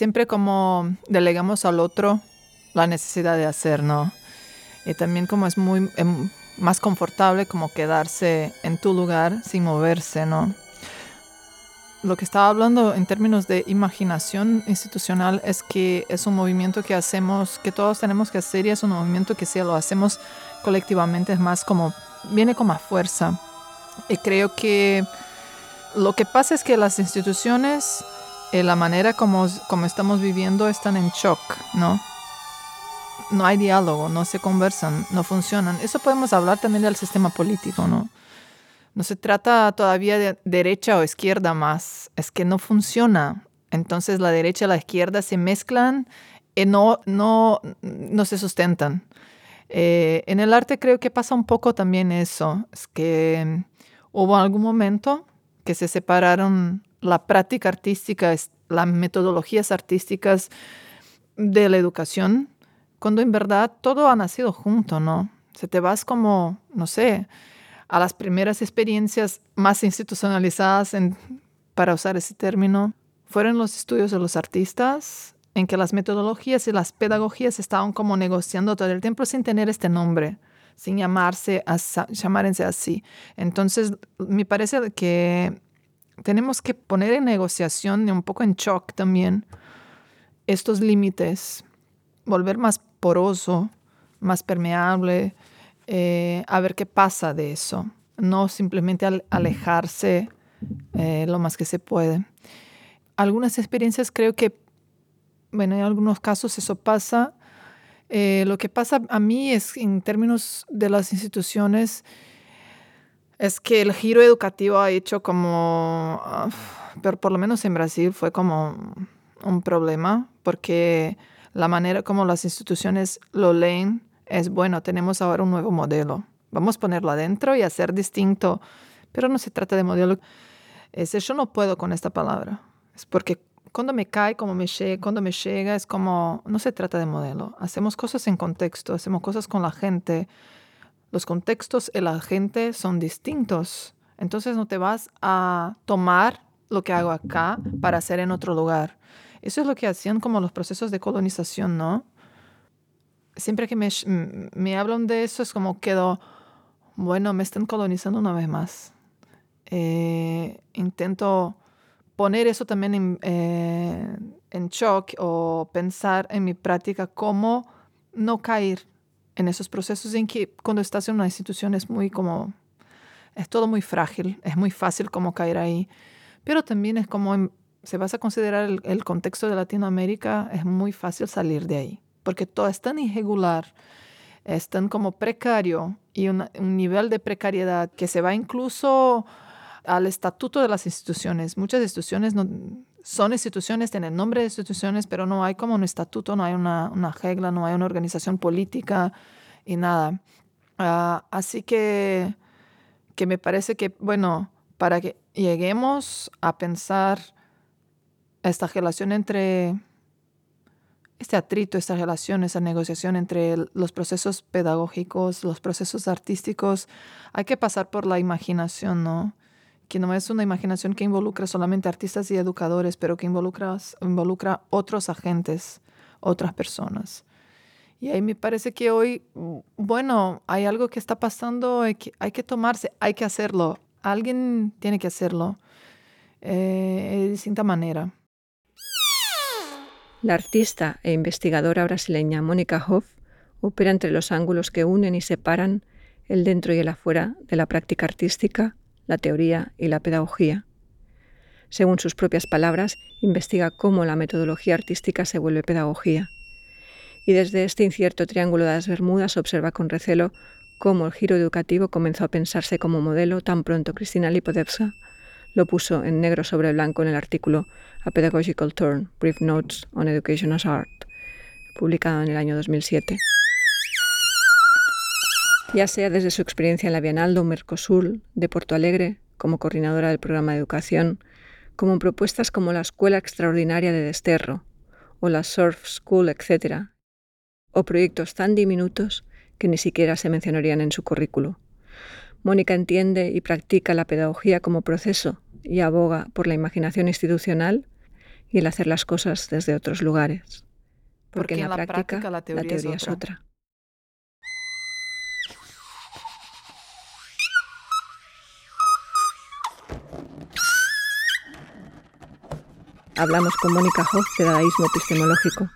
siempre como delegamos al otro la necesidad de hacer, ¿no? Y también como es muy em, más confortable como quedarse en tu lugar sin moverse, ¿no? Lo que estaba hablando en términos de imaginación institucional es que es un movimiento que hacemos, que todos tenemos que hacer y es un movimiento que si lo hacemos colectivamente es más como, viene con más fuerza. Y creo que lo que pasa es que las instituciones, eh, la manera como, como estamos viviendo, están en shock, ¿no? No hay diálogo, no se conversan, no funcionan. Eso podemos hablar también del sistema político, ¿no? No se trata todavía de derecha o izquierda más, es que no funciona. Entonces la derecha y la izquierda se mezclan y no, no, no se sustentan. Eh, en el arte creo que pasa un poco también eso, es que hubo algún momento que se separaron la práctica artística, las metodologías artísticas de la educación, cuando en verdad todo ha nacido junto, ¿no? Se te vas como, no sé, a las primeras experiencias más institucionalizadas, para usar ese término, fueron los estudios de los artistas, en que las metodologías y las pedagogías estaban como negociando todo el tiempo sin tener este nombre, sin llamarse, llamarse así. Entonces, me parece que tenemos que poner en negociación y un poco en shock también estos límites, volver más poroso, más permeable, eh, a ver qué pasa de eso, no simplemente alejarse eh, lo más que se puede. Algunas experiencias creo que, bueno, en algunos casos eso pasa. Eh, lo que pasa a mí es, en términos de las instituciones, es que el giro educativo ha hecho como, ah, pero por lo menos en Brasil fue como un problema, porque la manera como las instituciones lo leen es, bueno, tenemos ahora un nuevo modelo. Vamos a ponerlo adentro y hacer distinto. Pero no se trata de modelo. Es, yo no puedo con esta palabra. Es porque cuando me cae, como me llega, cuando me llega, es como, no se trata de modelo. Hacemos cosas en contexto, hacemos cosas con la gente. Los contextos y la gente son distintos. Entonces no te vas a tomar lo que hago acá para hacer en otro lugar. Eso es lo que hacían como los procesos de colonización, ¿no? siempre que me, hablan de eso es como quedo, bueno, me están colonizando una vez más. Eh, intento poner eso también en, eh, en, shock o pensar en mi práctica cómo no caer en esos procesos en que cuando estás en una institución es muy como, es todo muy frágil, es muy fácil como caer ahí, pero también es como, se vas a considerar el, el contexto de Latinoamérica, es muy fácil salir de ahí porque todo es tan irregular, es tan como precario y un nivel de precariedad que se va incluso al estatuto de las instituciones. Muchas instituciones no, son instituciones, tienen nombre de instituciones, pero no hay como un estatuto, no hay una, una regla, no hay una organización política y nada. Ah, así que, que me parece que, bueno, para que lleguemos a pensar esta relación entre este atrito, esta relación, esa negociación entre los procesos pedagógicos, los procesos artísticos, hay que pasar por la imaginación, ¿no? Que no es una imaginación que involucra solamente artistas y educadores, pero que involucra, involucra otros agentes, otras personas. Y ahí me parece que hoy, bueno, hay algo que está pasando, hay que, hay que tomarse, hay que hacerlo. Alguien tiene que hacerlo eh, de distinta manera. La artista e investigadora brasileña Mónica Hoff opera entre los ángulos que unen y separan el dentro y el afuera de la práctica artística, la teoría y la pedagogía. Según sus propias palabras, investiga cómo la metodología artística se vuelve pedagogía. Y desde este incierto triángulo de las Bermudas observa con recelo cómo el giro educativo comenzó a pensarse como modelo tan pronto Cristina Lipodevska lo puso en negro sobre blanco en el artículo A Pedagogical Turn, Brief Notes on Education as Art, publicado en el año 2007. Ya sea desde su experiencia en la Bienal do Mercosur de Porto Alegre, como coordinadora del programa de educación, como en propuestas como la Escuela Extraordinaria de Desterro o la Surf School, etc., o proyectos tan diminutos que ni siquiera se mencionarían en su currículo. Mónica entiende y practica la pedagogía como proceso y aboga por la imaginación institucional y el hacer las cosas desde otros lugares. Porque, en, la, práctica, la teoría, es, otra. Hablamos con Mónica Hoff de dadaísmo epistemológico,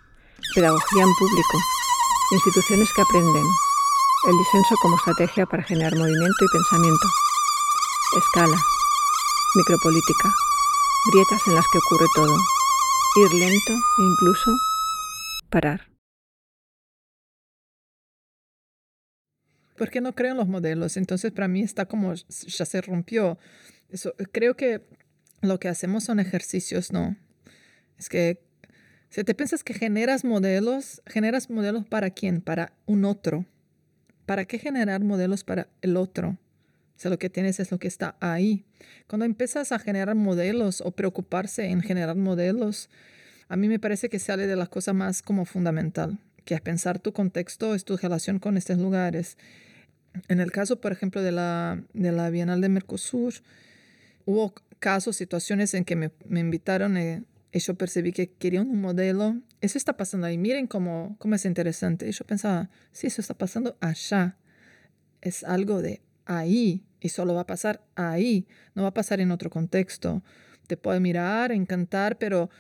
pedagogía en público, instituciones que aprenden, el disenso como estrategia para generar movimiento y pensamiento, escalas, micropolítica, grietas en las que ocurre todo, ir lento e incluso parar. ¿Por qué no creo los modelos? Entonces para mí está como ya se rompió. Creo que lo que hacemos son ejercicios, ¿no? Es que si te piensas que generas modelos, generas modelos para quién? Para un otro. ¿Para qué generar modelos para el otro? O sea, lo que tienes es lo que está ahí. Cuando empiezas a generar modelos o preocuparse en generar modelos, a mí me parece que sale de la cosa más como fundamental, que es pensar tu contexto, es tu relación con estos lugares. En el caso, por ejemplo, de la, de la Bienal de Mercosur, hubo casos, situaciones en que me, me invitaron eh, y yo percibí que querían un modelo. Eso está pasando ahí. Miren cómo, cómo es interesante. Y yo pensaba, sí, eso está pasando allá. Es algo de ahí y solo va a pasar ahí. No va a pasar en otro contexto. Te puede mirar, encantar, pero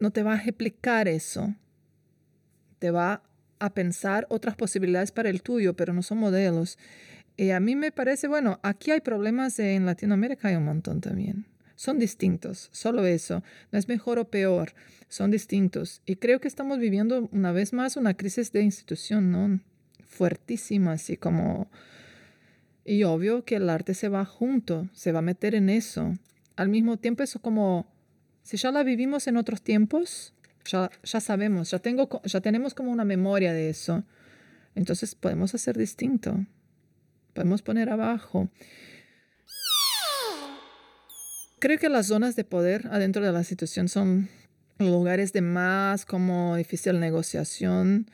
no te va a explicar eso. Te va a pensar otras posibilidades para el tuyo, pero no son modelos. Y a mí me parece, bueno, aquí hay problemas en Latinoamérica, hay un montón también son distintos, solo eso. No es mejor o peor, son distintos. Y creo que estamos viviendo una vez más una crisis de institución, ¿no? Fuertísima, así como... Y obvio que el arte se va junto, se va a meter en eso. Al mismo tiempo, eso como, si ya la vivimos en otros tiempos, ya, ya sabemos, ya, tengo, ya tenemos como una memoria de eso. Entonces podemos hacer distinto. Podemos poner abajo. Creo que las zonas de poder adentro de la situación son lugares de más como difícil negociación,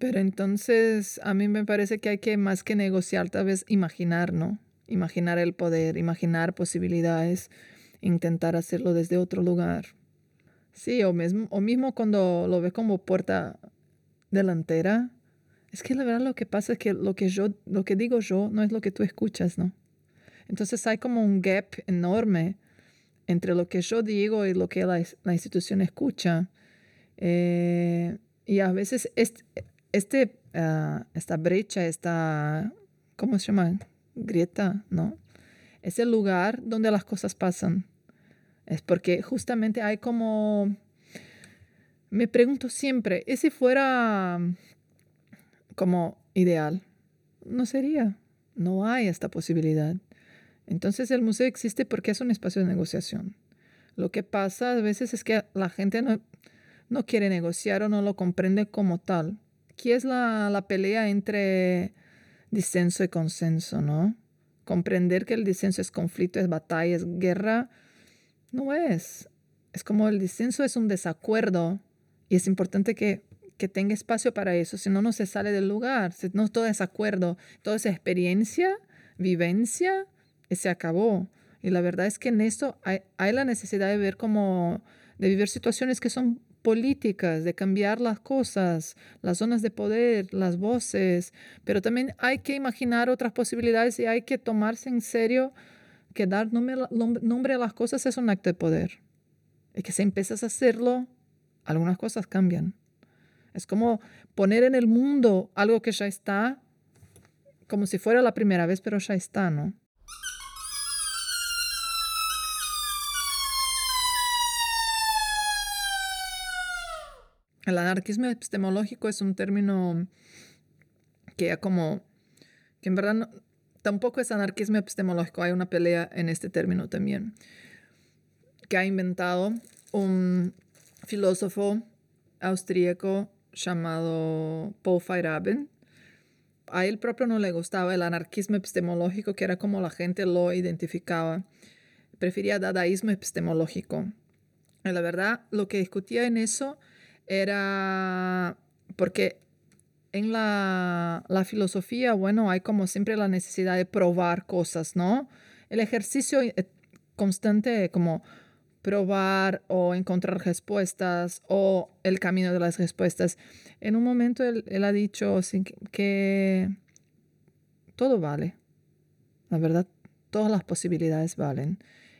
pero entonces a mí me parece que hay que más que negociar, tal vez imaginar, ¿no? Imaginar el poder, imaginar posibilidades, intentar hacerlo desde otro lugar. Sí, o mismo, o mismo cuando lo ves como puerta delantera, es que la verdad lo que pasa es que lo que yo, lo que digo yo no es lo que tú escuchas, ¿no? Entonces hay como un gap enorme entre lo que yo digo y lo que la, institución escucha. Eh, y a veces este, este esta brecha, esta, ¿cómo se llama? Grieta, ¿no? Es el lugar donde las cosas pasan. Es porque justamente hay como, me pregunto siempre, ¿y si fuera como ideal? No sería, no hay esta posibilidad. Entonces el museo existe porque es un espacio de negociación. Lo que pasa a veces es que la gente no, no quiere negociar o no lo comprende como tal. Aquí es la, la pelea entre disenso y consenso, ¿no? Comprender que el disenso es conflicto, es batalla, es guerra, no es. Es como el disenso es un desacuerdo y es importante que, que tenga espacio para eso, si no, no se sale del lugar, si no todo desacuerdo, toda esa experiencia, vivencia, se acabó. Y la verdad es que en esto hay, la necesidad de ver como, de vivir situaciones que son políticas, de cambiar las cosas, las zonas de poder, las voces, pero también hay que imaginar otras posibilidades y hay que tomarse en serio que dar nombre, a las cosas es un acto de poder. Y que si empiezas a hacerlo, algunas cosas cambian. Es como poner en el mundo algo que ya está, como si fuera la primera vez, pero ya está, ¿no? El anarquismo epistemológico es un término que ya como, que en verdad tampoco es anarquismo epistemológico, hay una pelea en este término también, que ha inventado un filósofo austríaco llamado Paul Feyerabend. A él propio no le gustaba el anarquismo epistemológico, que era como la gente lo identificaba. Prefería dadaísmo epistemológico. Y la verdad, lo que discutía en eso era porque en la, filosofía, bueno, hay como siempre la necesidad de probar cosas, ¿no? El ejercicio eh, constante como probar o encontrar respuestas o el camino de las respuestas. En un momento él, ha dicho que todo vale. La verdad, todas las posibilidades valen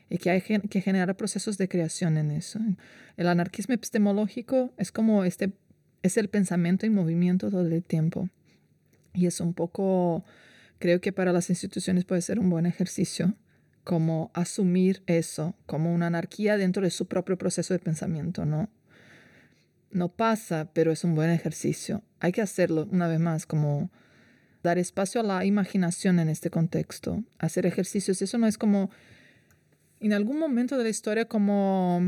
y que hay que generar procesos de creación en eso. El anarquismo epistemológico es como este, es el pensamiento en movimiento todo el tiempo. Y es un poco, creo que para las instituciones puede ser un buen ejercicio como asumir eso como una anarquía dentro de su propio proceso de pensamiento, ¿no? No pasa, pero es un buen ejercicio. Hay que hacerlo una vez más, como dar espacio a la imaginación en este contexto, hacer ejercicios. Eso no es como, en algún momento de la historia, como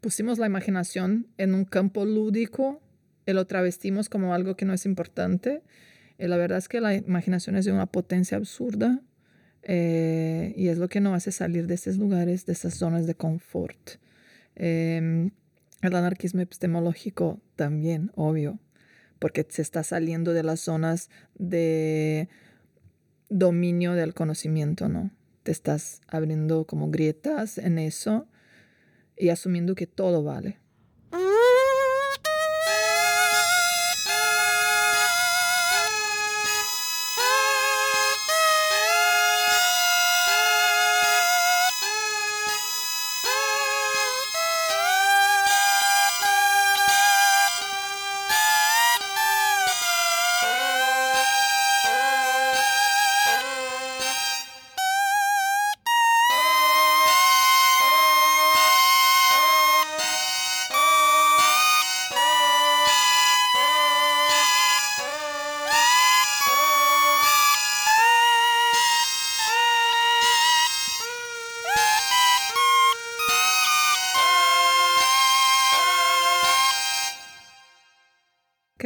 pusimos la imaginación en un campo lúdico y lo travestimos como algo que no es importante. Y la verdad es que la imaginación es de una potencia absurda eh, y es lo que nos hace salir de esos lugares, de esas zonas de confort. Em, el anarquismo epistemológico también, obvio, porque se está saliendo de las zonas de dominio del conocimiento, ¿no? Te estás abriendo como grietas en eso y asumiendo que todo vale.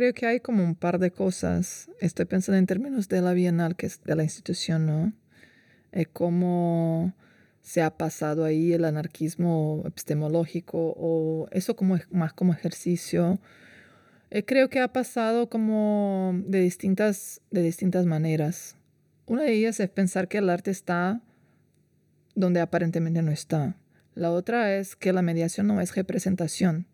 Creo que hay como un par de cosas. Estoy pensando en términos de la Bienal, que es de la institución, ¿no? Eh, cómo se ha pasado ahí el anarquismo epistemológico o eso como más como ejercicio. Eh, creo que ha pasado como de distintas, de distintas maneras. Una de ellas es pensar que el arte está donde aparentemente no está. La otra es que la mediación no es representación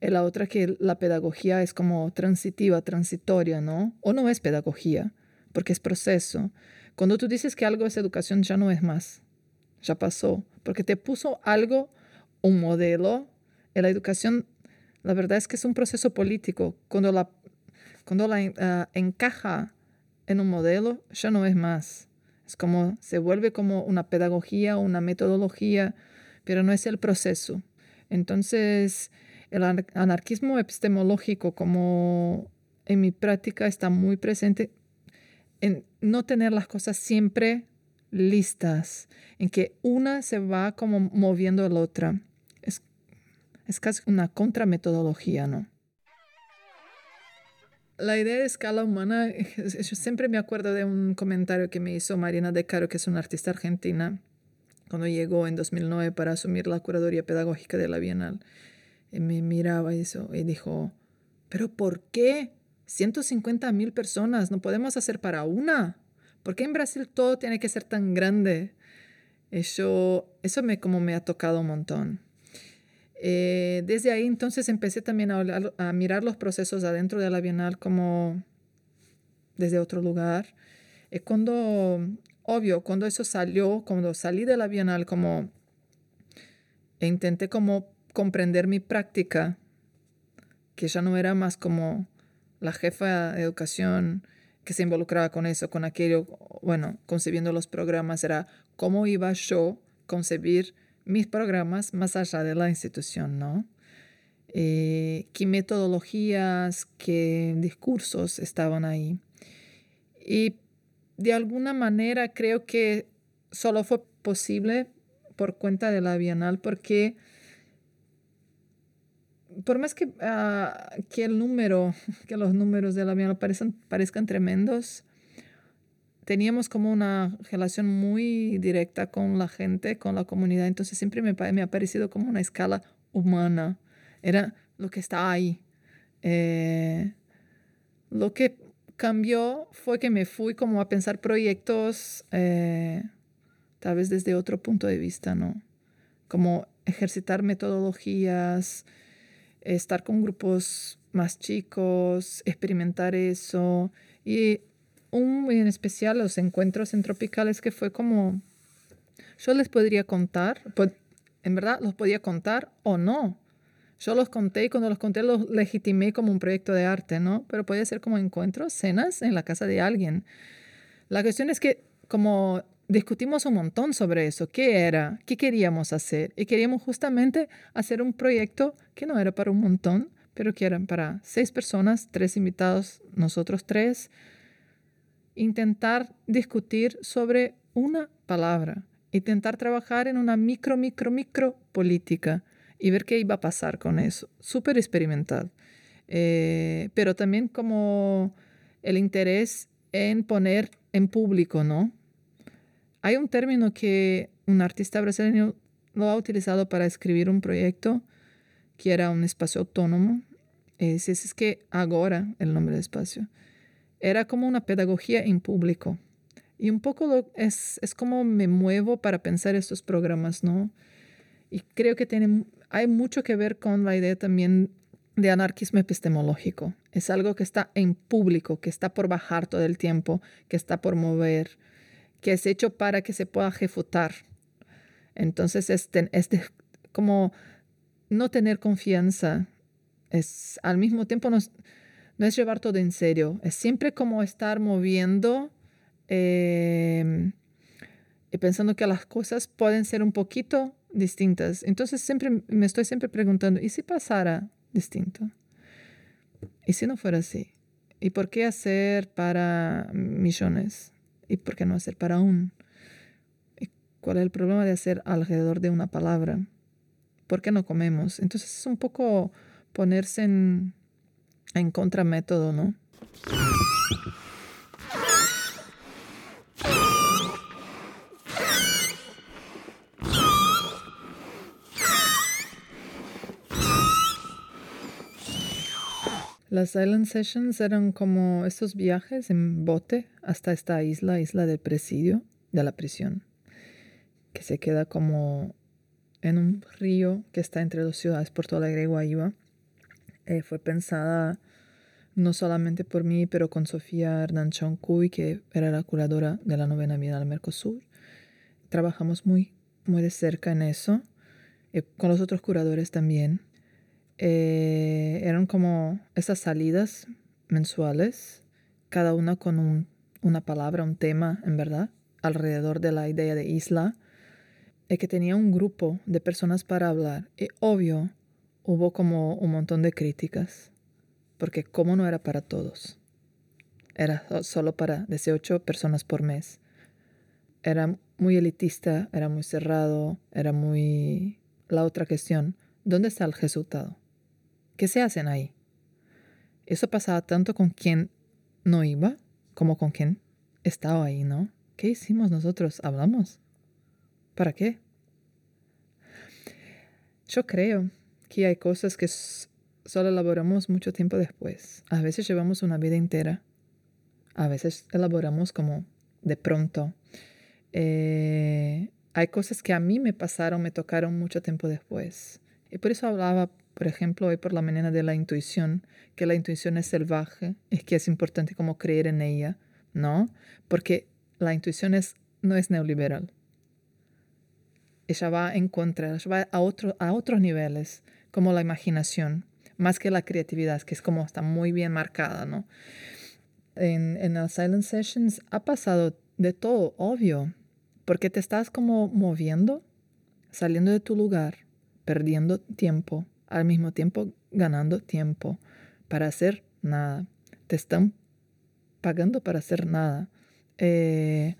la otra que la pedagogía es como transitiva, transitoria, ¿no? O no es pedagogía, porque es proceso. Cuando tú dices que algo es educación, ya no es más, ya pasó, porque te puso algo, un modelo. En la educación, la verdad es que es un proceso político. Cuando la, cuando la ah, encaja en un modelo, ya no es más. Es como, se vuelve como una pedagogía, una metodología, pero no es el proceso. Entonces, el anarquismo epistemológico, como en mi práctica está muy presente, en no tener las cosas siempre listas, en que una se va como moviendo a la otra. Es, es casi una contrametodología, ¿no? La idea de escala humana, yo siempre me acuerdo de un comentario que me hizo Marina De Caro, que es una artista argentina, cuando llegó en 2009 para asumir la curaduría pedagógica de la Bienal. Y me miraba eso y dijo, pero ¿por qué? 150 mil personas, no podemos hacer para una. ¿Por qué en Brasil todo tiene que ser tan grande? Eso, eso me, como me ha tocado un montón. Eh, desde ahí entonces empecé también a, mirar los procesos adentro de la Bienal como desde otro lugar. Y cuando, obvio, cuando eso salió, cuando salí de la Bienal, como intenté como comprender mi práctica, que ya no era más como la jefa de educación que se involucraba con eso, con aquello, bueno, concebiendo los programas, era cómo iba yo a concebir mis programas más allá de la institución, ¿no? Eh, qué metodologías, qué discursos estaban ahí. Y de alguna manera creo que solo fue posible por cuenta de la Bienal porque por más que, ah, que el número, que los números de la Bienal parezcan, parezcan tremendos, teníamos como una relación muy directa con la gente, con la comunidad, entonces siempre me, me ha parecido como una escala humana, era lo que está ahí. Eh, lo que cambió fue que me fui como a pensar proyectos, eh, tal vez desde otro punto de vista, ¿no? Como ejercitar metodologías, estar con grupos más chicos, experimentar eso. Y un en especial los encuentros en tropicales que fue como, yo les podría contar, en verdad los podía contar o no. Yo los conté y cuando los conté los legitimé como un proyecto de arte, ¿no? Pero podía ser como encuentros, cenas en la casa de alguien. La cuestión es que como discutimos un montón sobre eso, qué era, qué queríamos hacer. Y queríamos justamente hacer un proyecto que no era para un montón, pero que era para seis personas, tres invitados, nosotros tres. Intentar discutir sobre una palabra, intentar trabajar en una micro, micro, micro política y ver qué iba a pasar con eso. Súper experimental. Eh, pero también como el interés en poner en público, ¿no? Hay un término que un artista brasileño lo ha utilizado para escribir un proyecto que era un espacio autónomo. Es, es que ahora el nombre del espacio. Era como una pedagogía en público. Y un poco lo, es, es como me muevo para pensar estos programas, ¿no? Y creo que tiene, hay mucho que ver con la idea también de anarquismo epistemológico. Es algo que está en público, que está por bajar todo el tiempo, que está por mover, que es hecho para que se pueda refutar. Entonces es, es como no tener confianza. Es al mismo tiempo no es, llevar todo en serio. Es siempre como estar moviendo eh, y pensando que las cosas pueden ser un poquito distintas. Entonces siempre me estoy siempre preguntando, ¿y si pasara distinto? ¿Y si no fuera así? ¿Y por qué hacer para millones? ¿Y por qué no hacer para un? ¿Y ¿Cuál es el problema de hacer alrededor de una palabra? ¿Por qué no comemos? Entonces es un poco ponerse en, en contramétodo, ¿no? Las Island Sessions eran como estos viajes en bote hasta esta isla, isla del presidio, de la prisión, que se queda como en un río que está entre dos ciudades, Porto Alegre y Guayiba. Eh, fue pensada no solamente por mí, pero con Sofía Hernán Choncuy, que era la curadora de la novena Bienal Mercosur. Trabajamos muy, muy de cerca en eso, eh, con los otros curadores también. Eh, eran como esas salidas mensuales, cada una con una palabra, un tema, en verdad, alrededor de la idea de isla, y que tenía un grupo de personas para hablar. Y obvio, hubo como un montón de críticas, porque como no era para todos, era solo para 18 personas por mes. Era muy elitista, era muy cerrado, era muy... La otra cuestión, ¿dónde está el resultado? ¿Qué se hacen ahí? Eso pasaba tanto con quien no iba como con quien estaba ahí, ¿no? ¿Qué hicimos nosotros? ¿Hablamos? ¿Para qué? Yo creo que hay cosas que solo elaboramos mucho tiempo después. A veces llevamos una vida entera. A veces elaboramos como de pronto. Eh, hay cosas que a mí me pasaron, me tocaron mucho tiempo después. Y por eso hablaba por ejemplo, hoy por la mañana de la intuición, que la intuición es salvaje, es que es importante como creer en ella, ¿no? Porque la intuición es, no es neoliberal. Ella va en contra, ella va a, otro, a otros niveles, como la imaginación, más que la creatividad, que es como está muy bien marcada, ¿no? En, en las silent sessions ha pasado de todo, obvio, porque te estás como moviendo, saliendo de tu lugar, perdiendo tiempo, al mismo tiempo ganando tiempo para hacer nada. Te están pagando para hacer nada. Eh,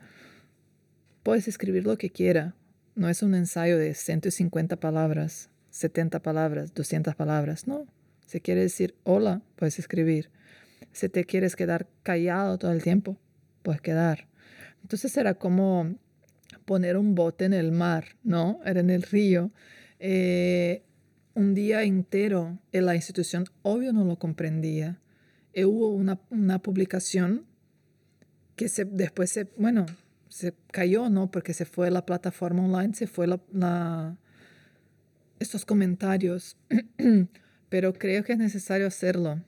puedes escribir lo que quiera. No es un ensayo de 150 palabras, 70 palabras, 200 palabras. No. Si quieres decir hola, puedes escribir. Si te quieres quedar callado todo el tiempo, puedes quedar. Entonces era como poner un bote en el mar, ¿no? Era en el río. Eh, un día entero en la institución, obvio no lo comprendía. Y hubo una, una publicación que se, después se, bueno, se cayó, ¿no? Porque se fue la plataforma online, se fue la, estos comentarios, pero creo que es necesario hacerlo.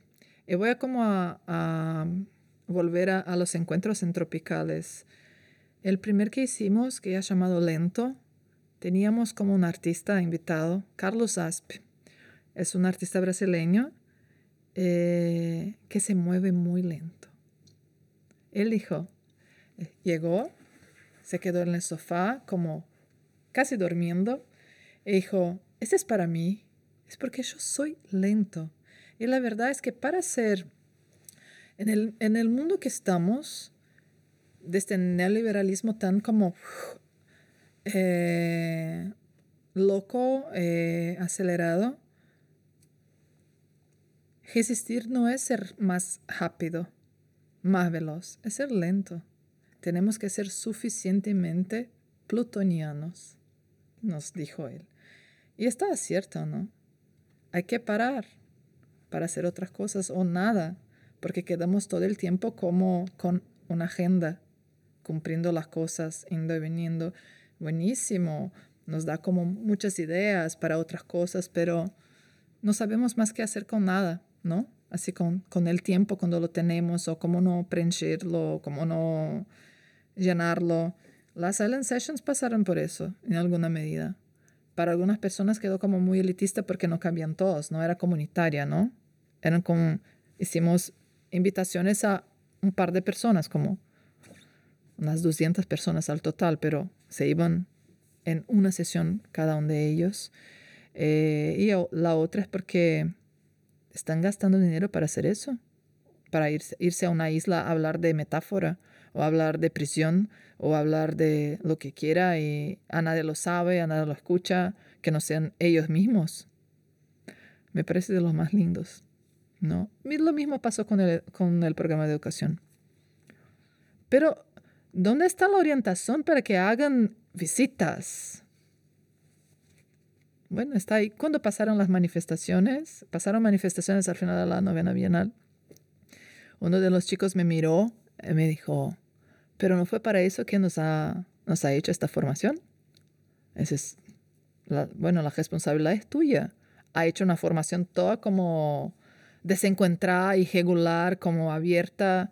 Y voy a como a, volver a, los encuentros en tropicales. El primer que hicimos, que ya llamado Lento, teníamos como un artista invitado, Carlos Asp. Es un artista brasileño eh, que se mueve muy lento. Él dijo, eh, llegó, se quedó en el sofá como casi durmiendo y dijo, este es para mí, es porque yo soy lento. Y la verdad es que para ser, en el, en el mundo que estamos, de este neoliberalismo tan como eh, loco, eh, acelerado, resistir no es ser más rápido, más veloz, es ser lento. Tenemos que ser suficientemente plutonianos, nos dijo él. Y está cierto, ¿no? Hay que parar para hacer otras cosas o nada, porque quedamos todo el tiempo como con una agenda, cumpliendo las cosas, yendo y viniendo. Buenísimo, nos da como muchas ideas para otras cosas, pero no sabemos más qué hacer con nada, ¿no? Así con, con el tiempo cuando lo tenemos o cómo no preencherlo, cómo no llenarlo. Las silent sessions pasaron por eso, en alguna medida para algunas personas quedó como muy elitista porque no cambian todos, no era comunitaria, ¿no? Eran como, hicimos invitaciones a un par de personas, como unas 200 personas al total, pero se iban en una sesión cada uno de ellos. Eh, y la otra es porque están gastando dinero para hacer eso, para irse, irse a una isla a hablar de metáfora o hablar de prisión o hablar de lo que quiera y a nadie lo sabe, a nadie lo escucha, que no sean ellos mismos. Me parece de los más lindos. ¿no? Lo mismo pasó con el, con el programa de educación. Pero, ¿dónde está la orientación para que hagan visitas? Bueno, está ahí. Cuando pasaron las manifestaciones, pasaron manifestaciones al final de la novena bienal, uno de los chicos me miró y me dijo, pero no fue para eso que nos ha, nos ha hecho esta formación. Esa es bueno, la responsabilidad es tuya. Ha hecho una formación toda como desencuentrada, irregular, como abierta.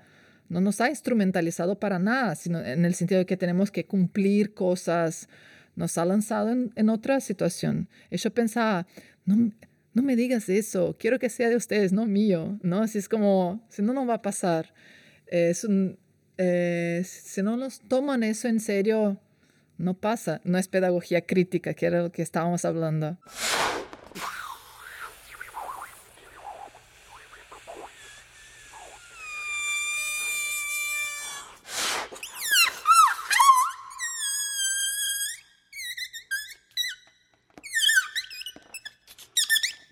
No nos ha instrumentalizado para nada, sino en el sentido de que tenemos que cumplir cosas. Nos ha lanzado en, otra situación. Y yo pensaba, no, no me digas eso, quiero que sea de ustedes, no mío, ¿no? Así es como, si no, no va a pasar. Un, eh, si no nos toman eso en serio, no pasa. No es pedagogía crítica, que era lo que estábamos hablando.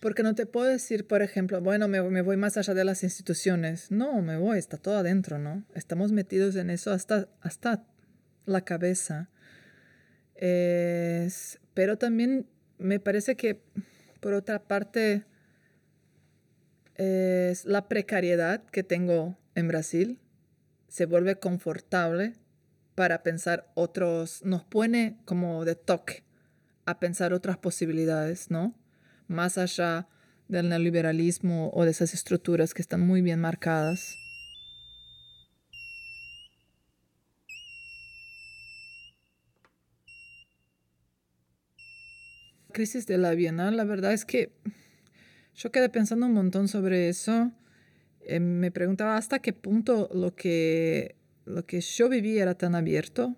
Porque no te puedo decir, por ejemplo, bueno, me, voy más allá de las instituciones. No, me voy, está todo adentro, ¿no? Estamos metidos en eso hasta, hasta la cabeza. pero también me parece que, por otra parte, es la precariedad que tengo en Brasil se vuelve confortable para pensar otros, nos pone como de toque a pensar otras posibilidades, ¿no? Más allá del neoliberalismo o de esas estructuras que están muy bien marcadas. crisis de la Bienal, la verdad es que yo quedé pensando un montón sobre eso. Eh, me preguntaba hasta qué punto lo que, lo que yo vivía era tan abierto,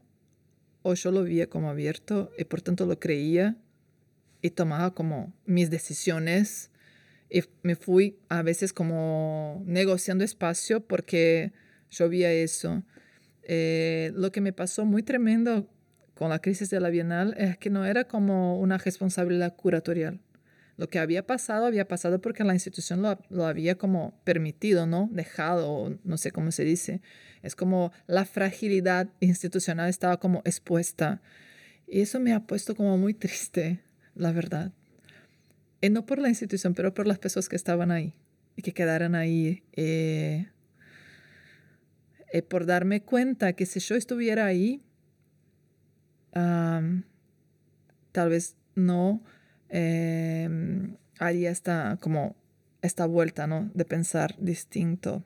o yo lo veía como abierto y por tanto lo creía y tomaba como mis decisiones y me fui a veces como negociando espacio porque yo veía eso. Eh, lo que me pasó muy tremendo con la crisis de la Bienal es que no era como una responsabilidad curatorial. Lo que había pasado, había pasado porque la institución lo, lo había como permitido, ¿no? Dejado, no sé cómo se dice. Es como la fragilidad institucional estaba como expuesta. Y eso me ha puesto como muy triste la verdad. Y no por la institución, pero por las personas que estaban ahí y que quedaran ahí. Eh, eh, por darme cuenta que si yo estuviera ahí, tal vez no eh, haría esta, como esta vuelta, ¿no? De pensar distinto.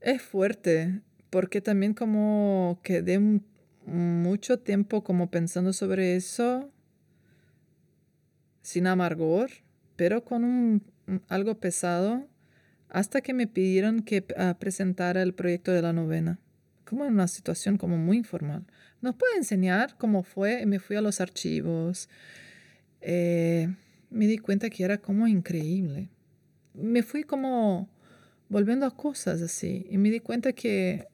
Es fuerte, porque también como quedé mucho tiempo como pensando sobre eso, sin amargor, pero con un, algo pesado, hasta que me pidieron que ah, presentara el proyecto de la novena, como en una situación como muy informal. ¿Nos puede enseñar cómo fue? Me fui a los archivos. Eh, me di cuenta que era como increíble. Me fui como volviendo a cosas así y me di cuenta que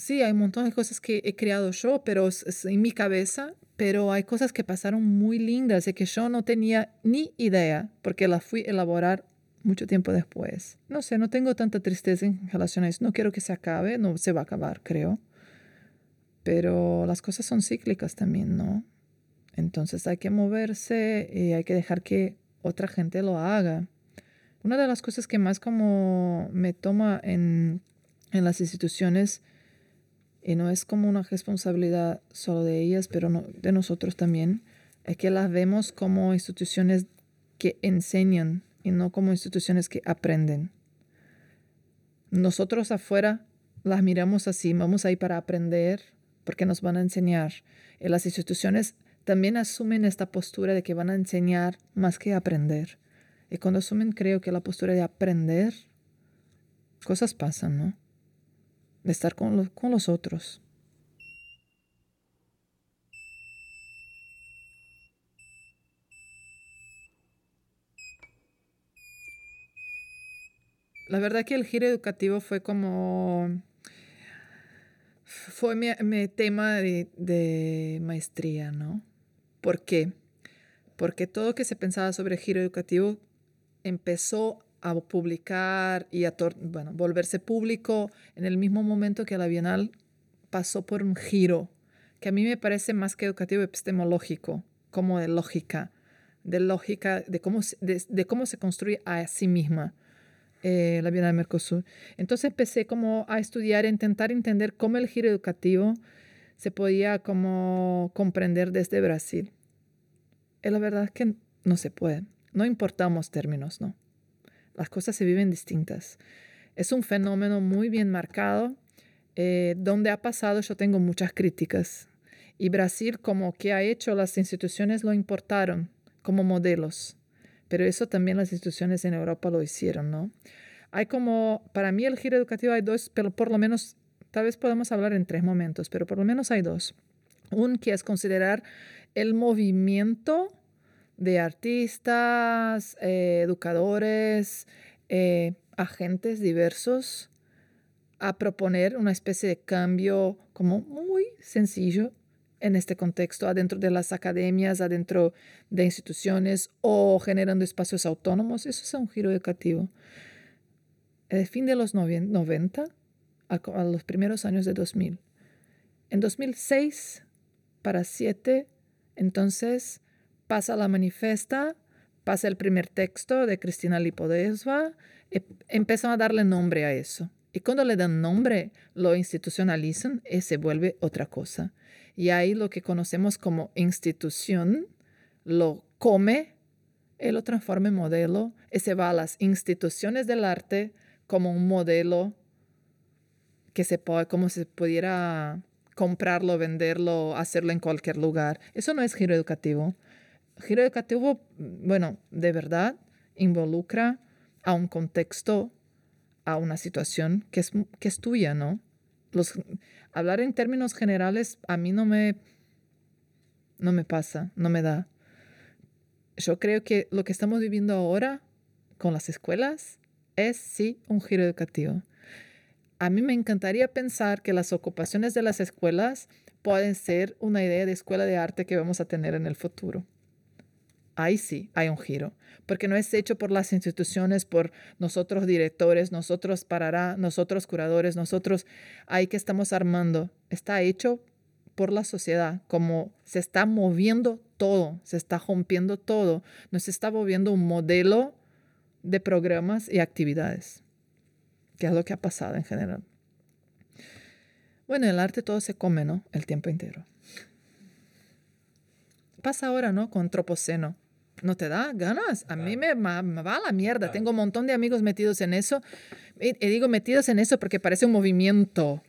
sí, hay un montón de cosas que he creado yo, pero en mi cabeza, pero hay cosas que pasaron muy lindas y que yo no tenía ni idea porque las fui a elaborar mucho tiempo después. No sé, no tengo tanta tristeza en relación a eso. No quiero que se acabe, no se va a acabar, creo. Pero las cosas son cíclicas también, ¿no? Entonces hay que moverse y hay que dejar que otra gente lo haga. Una de las cosas que más como me toma en, en las instituciones, y no es como una responsabilidad solo de ellas, pero no, de nosotros también, es que las vemos como instituciones que enseñan y no como instituciones que aprenden. Nosotros afuera las miramos así, vamos ahí para aprender, porque nos van a enseñar. En las instituciones también asumen esta postura de que van a enseñar más que aprender. Y cuando asumen, creo que la postura de aprender, cosas pasan, ¿no? De estar con los, con los otros. La verdad que el giro educativo fue como fue mi, tema de, de, maestría, ¿no? ¿Por qué? Porque todo lo que se pensaba sobre giro educativo empezó a publicar y a bueno, volverse público en el mismo momento que la Bienal pasó por un giro que a mí me parece más que educativo epistemológico, como de lógica, de lógica de cómo, de, de cómo se construye a sí misma eh, la Bienal Mercosur. Entonces empecé como a estudiar, a intentar entender cómo el giro educativo se podía como comprender desde Brasil. Y la verdad es que no se puede. No importamos términos, ¿no? Las cosas se viven distintas. Es un fenómeno muy bien marcado. Eh, donde ha pasado yo tengo muchas críticas. Y Brasil como que ha hecho, las instituciones lo importaron como modelos. Pero eso también las instituciones en Europa lo hicieron, ¿no? Hay como, para mí el giro educativo hay dos, pero por lo menos, tal vez podemos hablar en tres momentos, pero por lo menos hay dos. Un que es considerar el movimiento de artistas, eh, educadores, eh, agentes diversos a proponer una especie de cambio como muy sencillo en este contexto, adentro de las academias, adentro de instituciones o generando espacios autónomos. Eso es un giro educativo. El fin de los 90 a, los primeros años de 2000. En 2006 para 7, entonces pasa la manifesta, pasa el primer texto de Cristina Lipodesva, e, empiezan a darle nombre a eso. Y cuando le dan nombre, lo institucionalizan y se vuelve otra cosa. Y ahí lo que conocemos como institución lo come y lo transforma en modelo y se va a las instituciones del arte como un modelo que se puede, como si pudiera comprarlo, venderlo, hacerlo en cualquier lugar. Eso no es giro educativo. Giro educativo, bueno, de verdad involucra a un contexto a una situación que es, que es tuya, ¿no? Los, hablar en términos generales a mí no me, no me pasa, no me da. Yo creo que lo que estamos viviendo ahora con las escuelas es sí un giro educativo. A mí me encantaría pensar que las ocupaciones de las escuelas pueden ser una idea de escuela de arte que vamos a tener en el futuro ahí sí hay un giro, porque no es hecho por las instituciones, por nosotros directores, nosotros parará, nosotros curadores, nosotros ahí que estamos armando. Está hecho por la sociedad, como se está moviendo todo, se está rompiendo todo, nos está moviendo un modelo de programas y actividades, que es lo que ha pasado en general. Bueno, el arte todo se come, ¿no? El tiempo entero. pasa ahora, ¿no? Con Tropoceno. ¿No te da ganas? A mí me, va a la mierda. Tengo un montón de amigos metidos en eso. Y, digo metidos en eso porque parece un movimiento.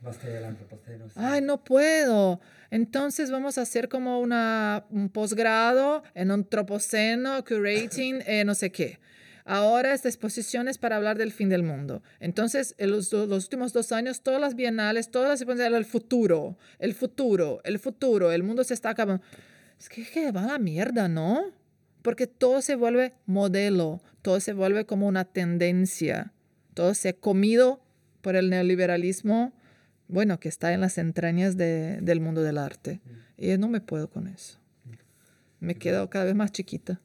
Ay, no puedo. Entonces vamos a hacer como una, un posgrado en antropoceno, curating, eh, no sé qué. Ahora esta exposición es para hablar del fin del mundo. Entonces, en los, los últimos dos años, todas las bienales, todas las exposiciones, el futuro, el futuro, el futuro, el mundo se está acabando. Es que, que va a la mierda, ¿no? Porque todo se vuelve modelo, todo se vuelve como una tendencia, todo se ha comido por el neoliberalismo, bueno, que está en las entrañas del mundo del arte. Y no me puedo con eso. Me quedo cada vez más chiquita.